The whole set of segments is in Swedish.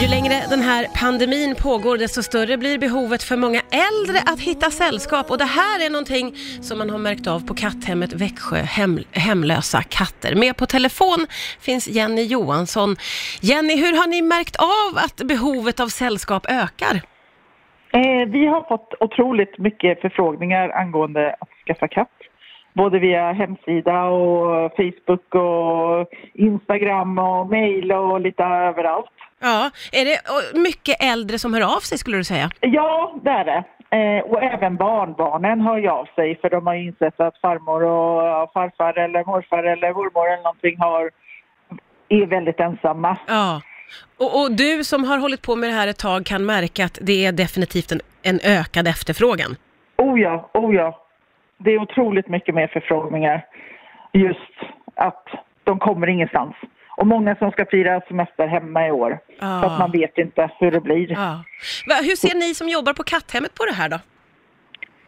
Ju längre den här pandemin pågår, desto större blir behovet för många äldre att hitta sällskap. Och det här är någonting som man har märkt av på katthemmet Växjö, hem, Hemlösa katter. Med på telefon finns Jenny Johansson. Jenny, hur har ni märkt av att behovet av sällskap ökar? Eh, vi har fått otroligt mycket förfrågningar angående att skaffa katt. Både via hemsida och Facebook och Instagram och mail och lite överallt. Ja, är det mycket äldre som hör av sig skulle du säga? Ja, det är det. Eh, och även barnbarnen hör ju av sig för de har insett att farmor och farfar eller morfar eller mormor eller någonting har, är väldigt ensamma. Ja. Och, och du som har hållit på med det här ett tag kan märka att det är definitivt en, en ökad efterfrågan. Oh ja, oh ja. Det är otroligt mycket mer förfrågningar. Just att de kommer ingenstans. Och många som ska fira semester hemma i år. Ja. Så att man vet inte hur det blir. Va, hur ser ni som jobbar på katthemmet på det här då?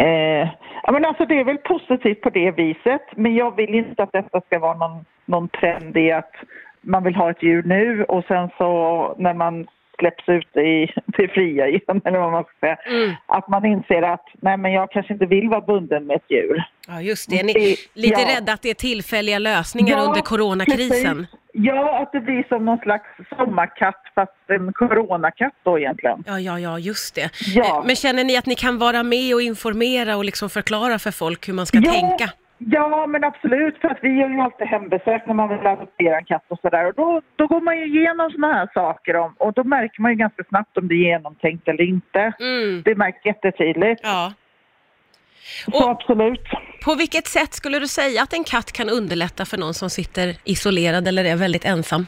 Eh, ja, men alltså det är väl positivt på det viset. Men jag vill inte att detta ska vara någon, någon trend i att man vill ha ett djur nu och sen så när man släpps ut i det fria igen, eller vad man ska säga, Mm. att man inser att nej men jag kanske inte vill vara bunden med ett djur. Ja, just det. Ni Det- lite ja. rädda att det är tillfälliga lösningar Ja, under coronakrisen. precis. Ja, att det blir som någon slags sommarkatt fast en coronakatt då egentligen. Ja, ja, ja, just det. Ja. Eh, Men känner ni att ni kan vara med och informera och liksom förklara för folk hur man ska ja, tänka? Ja, men absolut. För att vi gör ju alltid hembesök när man vill adoptera en katt och sådär. Och då, då går man ju igenom såna här saker om, och då märker man ju ganska snabbt om det är genomtänkt eller inte. Mm. Det märks jättetydligt. Ja. Så Och absolut. på vilket sätt skulle du säga att en katt kan underlätta för någon som sitter isolerad eller är väldigt ensam?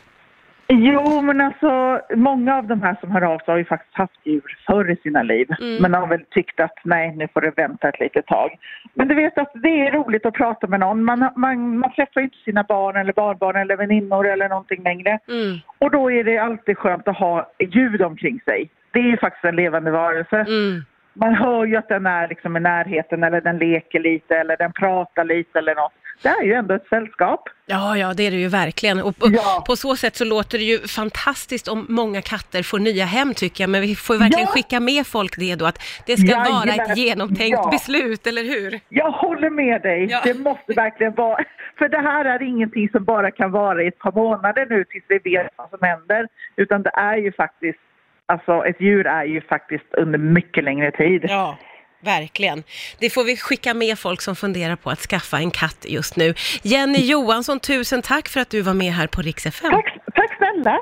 Jo, men alltså många av de här som hör av sig har ju faktiskt haft djur förr i sina liv. Mm. Men har väl tyckt att nej, nu får det vänta ett litet tag. Men du vet att det är roligt att prata med någon. Man, man, man träffar ju inte sina barn eller barnbarn eller väninnor eller någonting längre. Mm. Och då är det alltid skönt att ha ljud omkring sig. Det är ju faktiskt en levande varelse. Mm. Man hör ju att den är liksom i närheten eller den leker lite eller den pratar lite eller något. Det är ju ändå ett sällskap. Ja, ja, det är det ju verkligen. Och, och Ja. på så sätt så låter det ju fantastiskt om många katter får nya hem tycker jag, men vi får verkligen Ja. skicka med folk det då, att det ska vara Jajamän. ett genomtänkt Ja. beslut, eller hur? Jag håller med dig. Ja. Det måste verkligen vara... För det här är ingenting som bara kan vara i ett par månader nu tills vi vet vad som händer. Utan det är ju faktiskt... Alltså ett djur är ju faktiskt under mycket längre tid. Verkligen. Det får vi skicka med folk som funderar på att skaffa en katt just nu. Jenny Johansson, tusen tack för att du var med här på Rix FM. Tack, tack snälla!